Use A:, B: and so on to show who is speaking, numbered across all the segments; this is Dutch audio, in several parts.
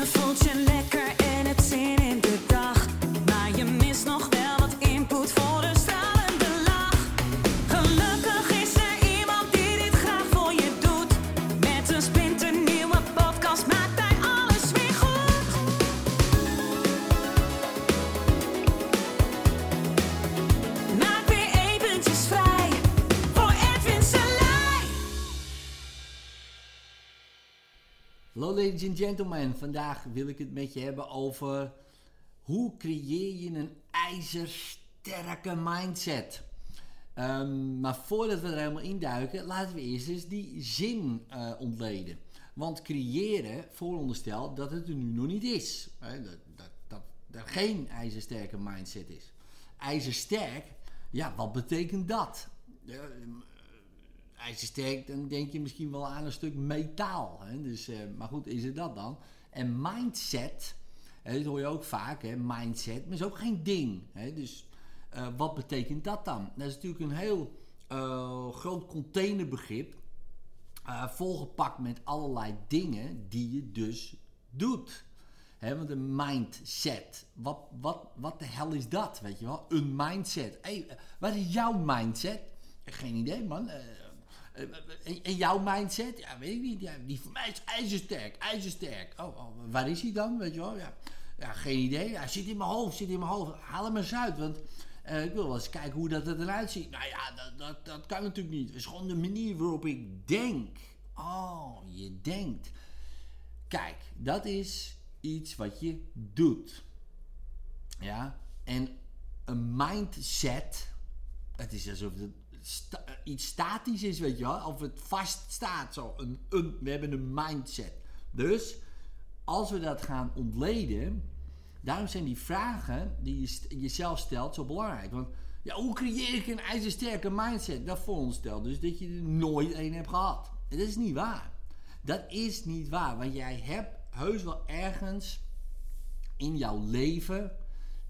A: Je voelt
B: ladies and gentlemen, vandaag wil ik het met je hebben over hoe creëer je een ijzersterke mindset. Ehm, maar voordat we er helemaal induiken, laten we eerst eens die zin eh, ontleden. Want creëren vooronderstelt dat het er nu nog niet is. Dat, dat, dat er geen ijzersterke mindset is. IJzersterk, ja, wat betekent dat? Ijzersterk, dan denk je misschien wel aan een stuk metaal. Hè? Dus, eh, maar goed, is het dat dan? En mindset, hè, dat hoor je ook vaak, hè? mindset, maar is ook geen ding. Hè? Dus eh, wat betekent dat dan? Dat is natuurlijk een heel eh, groot containerbegrip, volgepakt met allerlei dingen die je dus doet. Want een mindset, wat, wat, wat de hel is dat, weet je wel? Een mindset. Hey, wat is jouw mindset? Geen idee, man. En- en jouw mindset? Ja, weet ik niet. Die van mij is ijzersterk, ijzersterk. Oh, oh, waar is hij dan, weet je wel? Ja, ja geen idee. Ja, zit in mijn hoofd, zit in mijn hoofd. Haal hem eens uit, want eh, ik wil wel eens kijken hoe dat er eruit ziet. Nou ja, dat, dat, dat kan natuurlijk niet. Het is gewoon de manier waarop ik denk. Oh, je denkt. Kijk, dat is iets wat je doet. Ja, en een mindset, het is alsof het sta- iets statisch is, weet je wel, of het vast staat. Zo, een, we hebben een mindset. Dus als we dat gaan ontleden, daarom zijn die vragen die je jezelf stelt zo belangrijk. Want ja, hoe creëer ik een ijzersterke mindset? Dat veronderstelt dus dat je er nooit een hebt gehad. En dat is niet waar. Dat is niet waar, want jij hebt heus wel ergens in jouw leven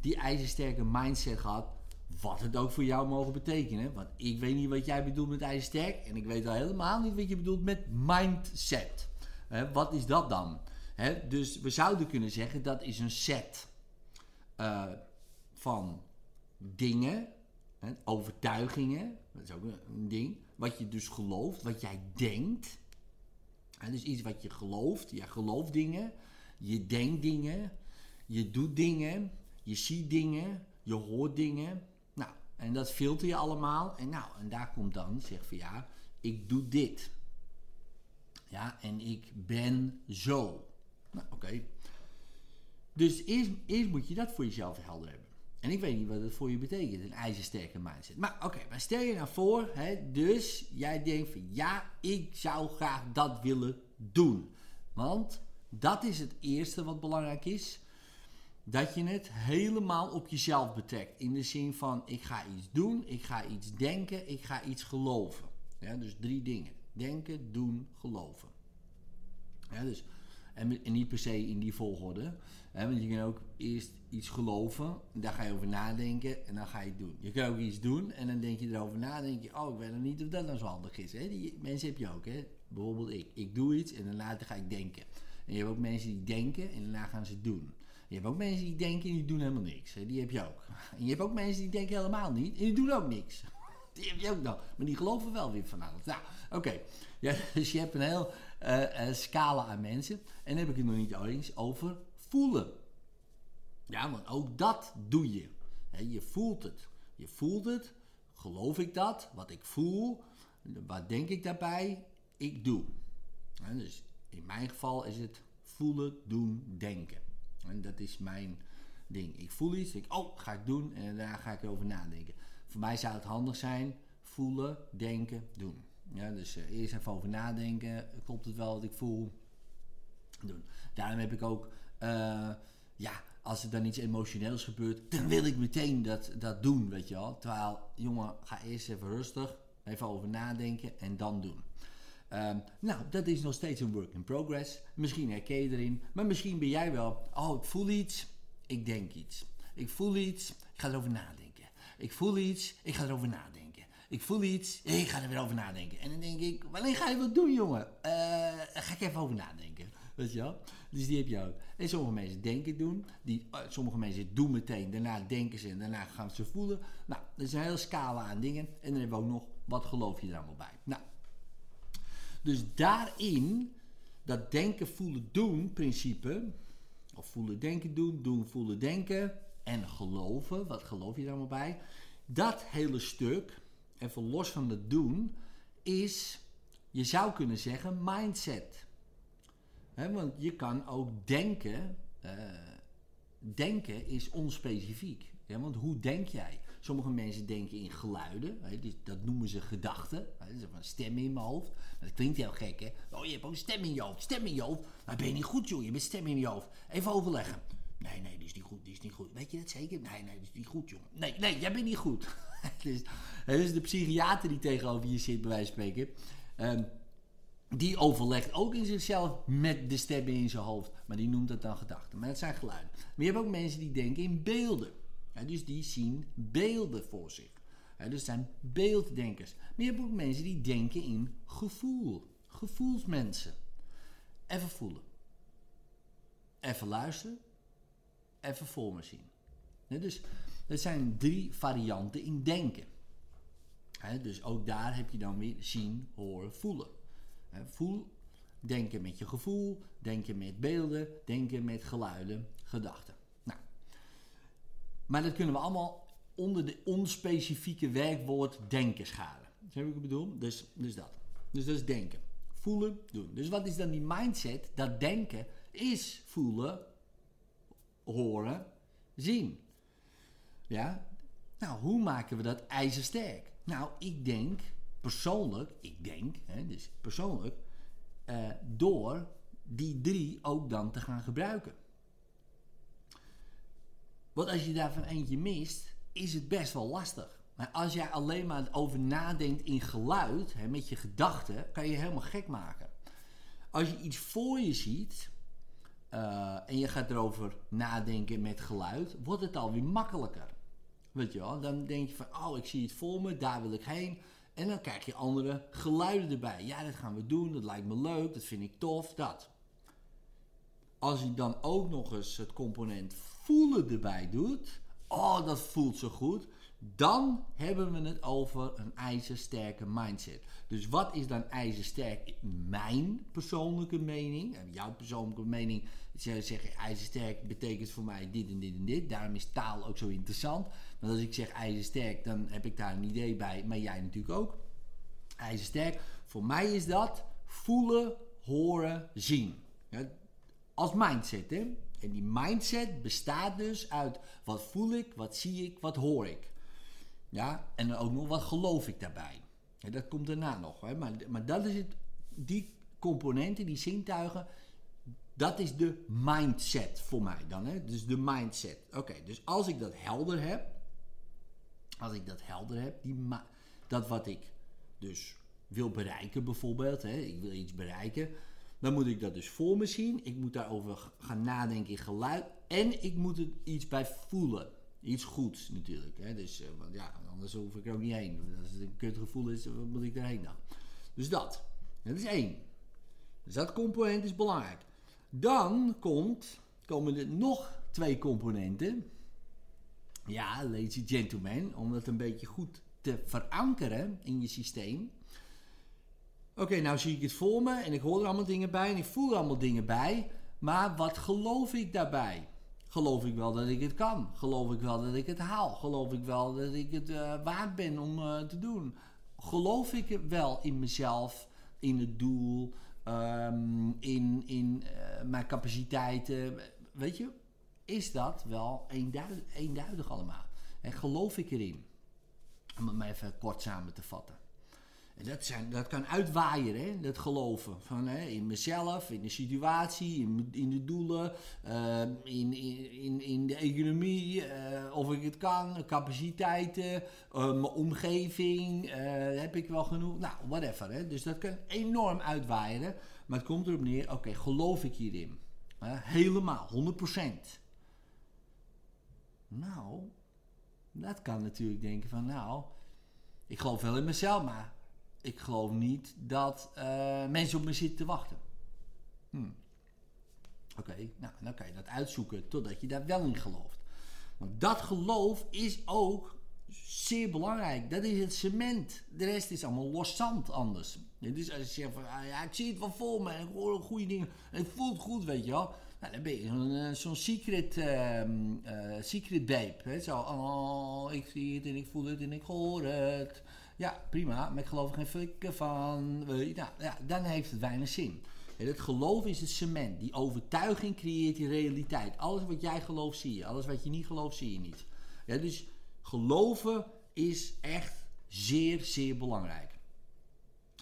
B: die ijzersterke mindset gehad. Wat het ook voor jou mogen betekenen. Want ik weet niet wat jij bedoelt met ijzersterk. En ik weet al helemaal niet wat je bedoelt met mindset. Wat is dat dan? Dus we zouden kunnen zeggen dat is een set eh, van dingen, overtuigingen. Dat is ook een, ding. Wat je dus gelooft, wat jij denkt. Dus iets wat je gelooft. Jij gelooft dingen. Je denkt dingen. Je doet dingen. Je ziet dingen. Je hoort dingen. Nou, en dat filter je allemaal. En nou, en daar komt dan, zeg van ja, ik doe dit. Ja, en ik ben zo. Nou, oké. Dus eerst, eerst moet je dat voor jezelf helder hebben. En ik weet niet wat het voor je betekent, een ijzersterke mindset. Maar oké, maar stel je nou voor, hè, dus jij denkt van ja, ik zou graag dat willen doen. Want dat is het eerste wat belangrijk is. Dat je het helemaal op jezelf betrekt. In de zin van ik ga iets doen, ik ga iets denken, ik ga iets geloven. Dus drie dingen. Denken, doen, geloven. Dus, en, niet per se in die volgorde. Want je kan ook eerst iets geloven, daar ga je over nadenken en dan ga je het doen. Je kan ook iets doen en dan denk je erover na, denk je, oh, ik weet nog niet of dat nou zo handig is. Hè? Die mensen heb je ook, hè? bijvoorbeeld ik. Ik doe iets en daarna ga ik denken. En je hebt ook mensen die denken en daarna gaan ze doen. Je hebt ook mensen die denken en die doen helemaal niks. Die heb je ook. En je hebt ook mensen die denken helemaal niet en die doen ook niks. Die heb je ook nog. Maar die geloven wel weer van alles. Nou, oké. Ja, dus je hebt een heel eh, scala aan mensen. En dan heb ik het nog niet eens over voelen. Ja, want ook dat doe je. Je voelt het. Je voelt het. Geloof ik dat? Wat ik voel. Wat denk ik daarbij? Ik doe. Dus in mijn geval is het voelen, doen, denken. En dat is mijn ding. Ik voel iets, denk, oh, ga ik doen en daarna ga ik erover nadenken. Voor mij zou het handig zijn, voelen, denken, doen. Ja, dus eh, eerst even over nadenken, klopt het wel wat ik voel? Doen. Daarom heb ik ook, eh, ja, als er dan iets emotioneels gebeurt, dan wil ik meteen dat, dat doen, weet je wel. Terwijl, jongen, ga eerst even rustig, even over nadenken en dan doen. Ehm, nou, dat is nog steeds een work in progress. Misschien herken je erin, maar misschien ben jij wel, oh, ik voel iets, ik denk iets. Ik voel iets, ik ga erover nadenken. Ik voel iets, ik ga erover nadenken. Ik voel iets, ik ga er weer over nadenken. En dan denk ik, wanneer ga je wat doen, jongen? Eh, ga ik even over nadenken. Weet je wel? Dus die heb je ook. En sommige mensen denken doen. Die, eh, sommige mensen doen meteen. Daarna denken ze en daarna gaan ze voelen. Nou, er is een hele scala aan dingen. En dan hebben we ook nog, wat geloof je er allemaal bij? Nou, dus daarin, dat denken, voelen, doen principe. Of voelen, denken, doen. Doen, voelen, denken. En geloven. Wat geloof je er allemaal bij? Dat hele stuk, even los van het doen, is, je zou kunnen zeggen, mindset. Want je kan ook denken. eh, denken is onspecifiek. Want hoe denk jij? Sommige mensen denken in geluiden. Hè, dus dat noemen ze gedachten. Hè, dat is een stem in mijn hoofd. Dat klinkt heel gek, hè? Oh, je hebt ook een stem in je hoofd. Stem in je hoofd. Maar ben je niet goed, joh? Je hebt stem in je hoofd. Even overleggen. Nee, nee, die is niet goed. Die is niet goed. Weet je dat zeker? Nee, nee, die is niet goed, jongen. Nee, nee, jij bent niet goed. dus, dus de psychiater die tegenover je zit, bij wijze van spreken. ehm, die overlegt ook in zichzelf met de stemmen in zijn hoofd. Maar die noemt dat dan gedachten. Maar dat zijn geluiden. Maar je hebt ook mensen die denken in beelden. Dus die zien beelden voor zich. Hè, dus zijn beelddenkers. Maar je hebt ook mensen die denken in gevoel. Gevoelsmensen. Even voelen. Even luisteren. Even voor me zien. Hè, dus er zijn drie varianten in denken. Dus ook daar heb je dan weer zien, horen, voelen. Voel, denken met je gevoel, denken met beelden, denken met geluiden, gedachten. Maar dat kunnen we allemaal onder de onspecifieke werkwoord denken scharen. Heb ik bedoel? Dus, dus dat. Dus dat is denken. Voelen, doen. Dus wat is dan die mindset? Dat denken is voelen, horen, zien. Ja? Nou, hoe maken we dat ijzersterk? Nou, ik denk persoonlijk, ik denk, hè, dus persoonlijk, eh, door die drie ook dan te gaan gebruiken. Want als je daarvan eentje mist, is het best wel lastig. Maar als jij alleen maar over nadenkt in geluid, hè, met je gedachten, kan je helemaal gek maken. Als je iets voor je ziet eh, en je gaat erover nadenken met geluid, wordt het alweer makkelijker. Weet je wel, dan denk je van, oh, ik zie het voor me, daar wil ik heen. En dan krijg je andere geluiden erbij. Ja, dat gaan we doen, dat lijkt me leuk, dat vind ik tof, dat. Als je dan ook nog eens het component voelen erbij doet, oh, dat voelt zo goed. Dan hebben we het over een ijzersterke mindset. Dus wat is dan ijzersterk? Mijn persoonlijke mening, en jouw persoonlijke mening, ze zeggen ijzersterk betekent voor mij dit en dit en dit. Daarom is taal ook zo interessant. Want als ik zeg ijzersterk, dan heb ik daar een idee bij, maar jij natuurlijk ook. IJzersterk, voor mij is dat voelen, horen, zien. Als mindset, hè? En die mindset bestaat dus uit wat voel ik, wat zie ik, wat hoor ik. Ja, en ook nog wat geloof ik daarbij. Ja, dat komt daarna nog. Hè? Maar, maar dat is het, die componenten, die zintuigen, dat is de mindset voor mij dan. Hè? Dus de mindset. Oké, dus als ik dat helder heb, als ik dat helder heb, die dat wat ik dus wil bereiken bijvoorbeeld, hè? ik wil iets bereiken, dan moet ik dat dus voor me zien. Ik moet daarover gaan nadenken in geluid en ik moet er iets bij voelen. Iets goeds natuurlijk. Hè? Dus, eh, want ja, anders hoef ik er ook niet heen. Als het een kutgevoel is, wat moet ik daarheen dan? Dus dat. Dat is één. Dus dat component is belangrijk. Dan komt, komen er nog twee componenten. Ja, ladies and gentlemen, om dat een beetje goed te verankeren in je systeem. Oké, nou zie ik het voor me en ik hoor er allemaal dingen bij en ik voel er allemaal dingen bij. Maar wat geloof ik daarbij? Geloof ik wel dat ik het kan? Geloof ik wel dat ik het haal? Geloof ik wel dat ik het eh, waard ben om eh, te doen? Geloof ik wel in mezelf, in het doel, ehm, in, in eh, mijn capaciteiten? Weet je, is dat wel eenduidig, eenduidig allemaal? En geloof ik erin? Om het maar even kort samen te vatten. Dat, dat kan uitwaaien, hè? dat geloven. Van, hè, in mezelf, in de situatie, in, de doelen, eh, in, in, in de economie, eh, of ik het kan, capaciteiten, eh, mijn omgeving, heb ik wel genoeg. Nou, whatever. Hè? Dus dat kan enorm uitwaaien. Maar het komt erop neer, oké, geloof ik hierin? Helemaal, 100%. Nou, dat kan natuurlijk denken van, nou, ik geloof wel in mezelf, maar ik geloof niet dat eh, mensen op me zitten te wachten. Hm. Oké, nou, dan kan je dat uitzoeken totdat je daar wel in gelooft. Want dat geloof is ook zeer belangrijk. Dat is het cement. De rest is allemaal los zand anders. Dus als je zegt van, ah, ja, ik zie het wel voor me en ik hoor goede dingen en het voelt goed, weet je wel. Nou, dan ben je zo'n eh, secret, eh, secret babe. Zo, oh, ik zie het en ik voel het en ik hoor het. Ja, prima, maar ik geloof geen flikken van. Nou, ja, dan heeft het weinig zin. Het geloof is het cement. Die overtuiging creëert die realiteit. Alles wat jij gelooft, zie je. Alles wat je niet gelooft, zie je niet. Ja, dus geloven is echt zeer, zeer belangrijk.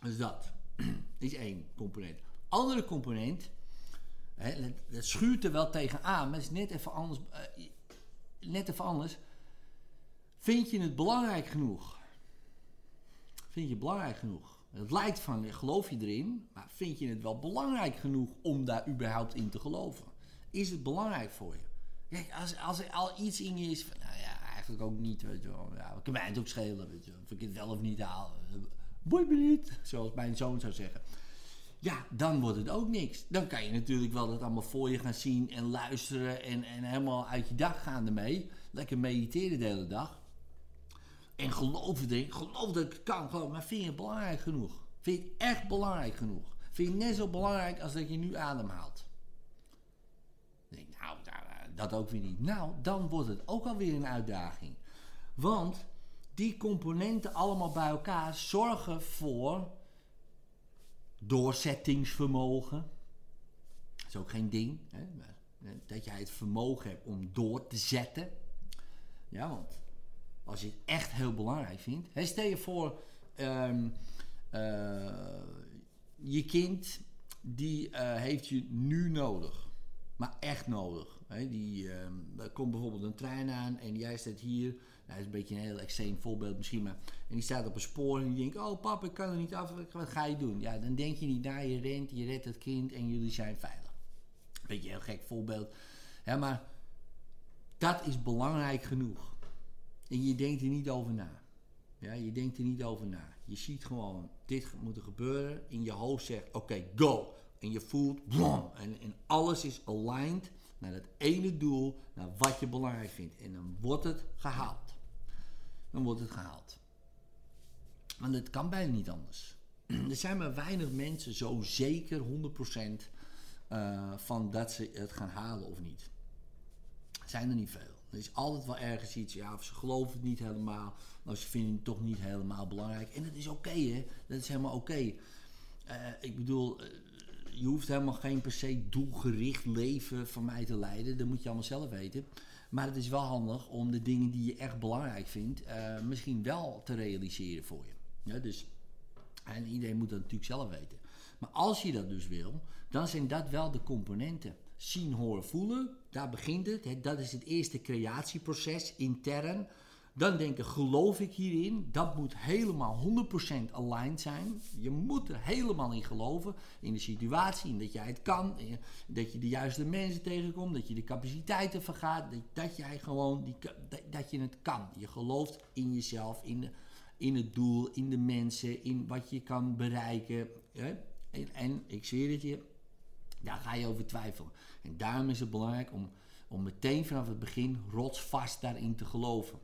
B: Dus dat is één component. Andere component, hè, dat schuurt er wel tegenaan, maar het is net even anders. Uh, net even anders. Vind je het belangrijk genoeg? Vind je het belangrijk genoeg? Het lijkt van, geloof je erin, maar vind je het wel belangrijk genoeg om daar überhaupt in te geloven? Is het belangrijk voor je? Kijk, als, als er al iets in je is nou ja, eigenlijk ook niet, weet je wel. Ja, kan mij het ook schelen, weet je wel. Of ik het wel of niet haal. Boei me zoals mijn zoon zou zeggen. Ja, dan wordt het ook niks. Dan kan je natuurlijk wel dat allemaal voor je gaan zien en luisteren en, en helemaal uit je dag gaan ermee. Lekker mediteren de hele dag. En geloof erin, geloof dat ik kan, geloof. Maar vind je het belangrijk genoeg? Vind je het echt belangrijk genoeg? Vind je het net zo belangrijk als dat je nu ademhaalt? denk nou, dat ook weer niet. Nou, dan wordt het ook alweer een uitdaging. Want die componenten allemaal bij elkaar zorgen voor doorzettingsvermogen. Dat is ook geen ding. Hè? Dat jij het vermogen hebt om door te zetten. Ja, want als je het echt heel belangrijk vindt. Stel je voor, um, je kind die uh, heeft je nu nodig. Maar echt nodig. Die, uh, er komt bijvoorbeeld een trein aan en jij staat hier. Nou, dat is een beetje een heel extreem voorbeeld misschien. Maar, en die staat op een spoor en die denkt: Oh papa, ik kan er niet af. Wat ga je doen? Ja, dan denk je niet naar. Je rent, je redt het kind en jullie zijn veilig. Beetje een heel gek voorbeeld. Maar dat is belangrijk genoeg. En je denkt er niet over na. Ja, je denkt er niet over na. Je ziet gewoon, dit moet er gebeuren. In je hoofd zegt, oké, go. En je voelt. En, en alles is aligned naar dat ene doel, naar wat je belangrijk vindt. En dan wordt het gehaald. Dan wordt het gehaald. Want het kan bijna niet anders. Er zijn maar weinig mensen zo zeker 100% uh, eh, van dat ze het gaan halen of niet. Zijn er niet veel. Er is altijd wel ergens iets, ja, of ze geloven het niet helemaal, of ze vinden het toch niet helemaal belangrijk. En dat is oké, hè? Dat is helemaal oké. Eh, ik bedoel, eh, je hoeft helemaal geen per se doelgericht leven van mij te leiden. Dat moet je allemaal zelf weten. Maar het is wel handig om de dingen die je echt belangrijk vindt, uh, misschien wel te realiseren voor je. Ja, dus, en iedereen moet dat natuurlijk zelf weten. Maar als je dat dus wil, dan zijn dat wel de componenten zien, horen, voelen. Daar begint het. Dat is het eerste creatieproces intern. Dan denken, geloof ik hierin? Dat moet helemaal 100% aligned zijn. Je moet er helemaal in geloven. In de situatie, in dat jij het kan. Dat je de juiste mensen tegenkomt. Dat je de capaciteiten vergaat. Dat, jij gewoon die, dat je het kan. Je gelooft in jezelf, in, in het doel, in de mensen, in wat je kan bereiken. En, en ik zweer het je, daar ga je over twijfelen. En daarom is het belangrijk om, om meteen vanaf het begin rotsvast daarin te geloven.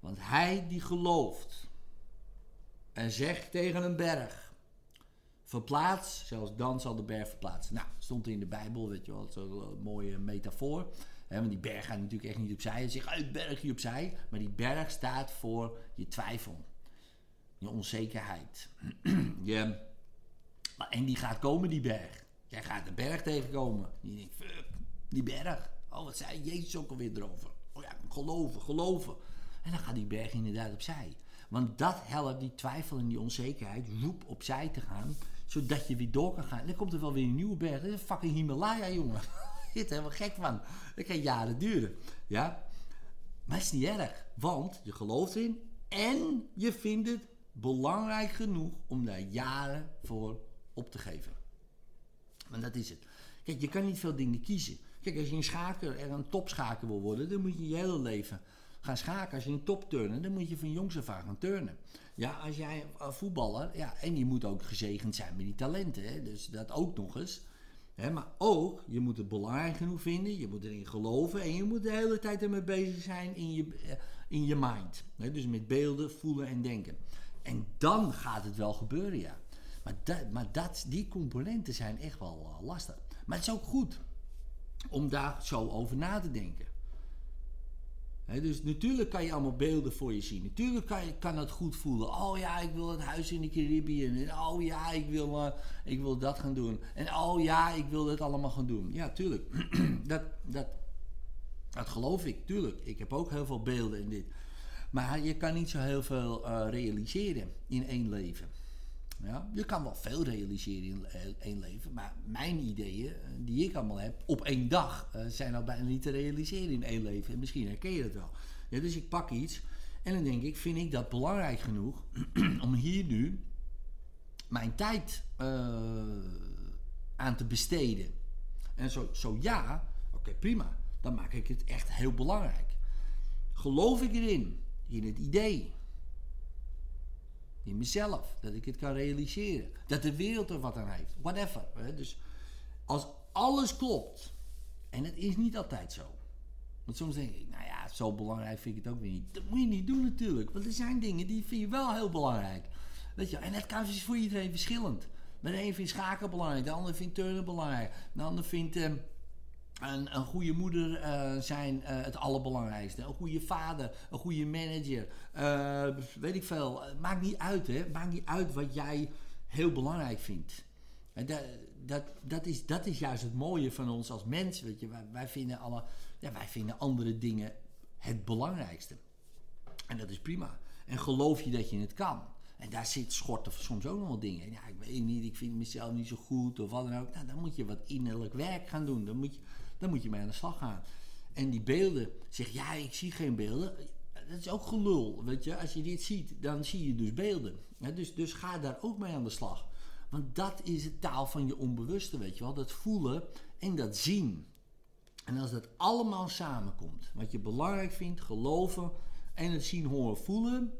B: Want hij die gelooft en zegt tegen een berg: verplaats, zelfs dan zal de berg verplaatsen. Nou, stond in de Bijbel, weet je wel, zo'n mooie metafoor. He, want die berg gaat natuurlijk echt niet opzij. Hij zegt uit berg hier opzij. Maar die berg staat voor je twijfel. Je onzekerheid. je, en die gaat komen, die berg. Jij gaat de berg tegenkomen. Die denkt, fuck, die berg. Oh, wat zei Jezus ook alweer erover? Oh ja, geloven, geloven. En dan gaat die berg inderdaad opzij. Want dat helpt die twijfel en die onzekerheid roep opzij te gaan. Zodat je weer door kan gaan. Dan komt er wel weer een nieuwe berg. Dat is fucking Himalaya, jongen. Je er helemaal gek van. Dat kan jaren duren. Ja? Maar het is niet erg. Want je gelooft erin. En je vindt het belangrijk genoeg om daar jaren voor op te geven. Want dat is het. Kijk, je kan niet veel dingen kiezen. Kijk, als je een schaker er een topschaker wil worden, dan moet je je hele leven gaan schaken. Als je een topturner, dan moet je van jongs af aan gaan turnen. Ja, als jij voetballer, ja, en je moet ook gezegend zijn met die talenten. Hè, dus dat ook nog eens. Hè, maar ook, je moet het belangrijk genoeg vinden, je moet erin geloven en je moet de hele tijd ermee bezig zijn in je, eh, in je mind. Hè, dus met beelden, voelen en denken. En dan gaat het wel gebeuren, ja. Maar, dat, maar dat, die componenten zijn echt wel uh, lastig. Maar het is ook goed om daar zo over na te denken. Dus natuurlijk kan je allemaal beelden voor je zien. Natuurlijk kan, je, kan het goed voelen. Oh ja, ik wil het huis in de Caribbean. En oh ja, ik wil, uh, ik wil dat gaan doen. En oh ja, ik wil dit allemaal gaan doen. Ja, tuurlijk. dat, dat, dat geloof ik, tuurlijk. Ik heb ook heel veel beelden in dit. Maar je kan niet zo heel veel uh, realiseren in één leven. Ja, je kan wel veel realiseren in één leven, maar mijn ideeën, die ik allemaal heb, op één dag, uh, zijn al bijna niet te realiseren in één leven. En misschien herken je dat wel. Dus ik pak iets en dan denk ik, vind ik dat belangrijk genoeg om hier nu mijn tijd aan te besteden? En zo, zo ja, oké prima, dan maak ik het echt heel belangrijk. Geloof ik erin, in het idee, in mezelf. Dat ik het kan realiseren. Dat de wereld er wat aan heeft. Whatever. Hè? Dus als alles klopt. En het is niet altijd zo. Want soms denk ik, nou ja, zo belangrijk vind ik het ook weer niet. Dat moet je niet doen natuurlijk. Want er zijn dingen die vind je wel heel belangrijk. Weet je, en dat kan voor iedereen verschillend. De een vindt schaken belangrijk, de ander vindt turnen belangrijk. De ander vindt... Uh, een, een, goede moeder uh, zijn uh, het allerbelangrijkste. Een goede vader, een goede manager. Uh, weet ik veel. Maakt niet uit, hè. Maakt niet uit wat jij heel belangrijk vindt. En dat, dat, dat, is, dat is juist het mooie van ons als mens. Weet je. Wij, wij, vinden alle, ja, wij vinden andere dingen het belangrijkste. En dat is prima. En geloof je dat je het kan. En daar zit schorten soms ook nog wel dingen. Ja, ik weet niet, ik vind mezelf niet zo goed of wat dan ook. Nou, dan moet je wat innerlijk werk gaan doen. Dan moet je, dan moet je mee aan de slag gaan. En die beelden, zeg ja, ik zie geen beelden. Dat is ook gelul, weet je. Als je dit ziet, dan zie je dus beelden. dus, dus ga daar ook mee aan de slag. Want dat is het taal van je onbewuste, weet je wel. Dat voelen en dat zien. En als dat allemaal samenkomt, wat je belangrijk vindt, geloven en het zien, horen, voelen.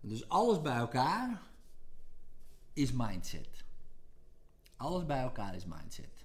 B: Dus alles bij elkaar is mindset. Alles bij elkaar is mindset.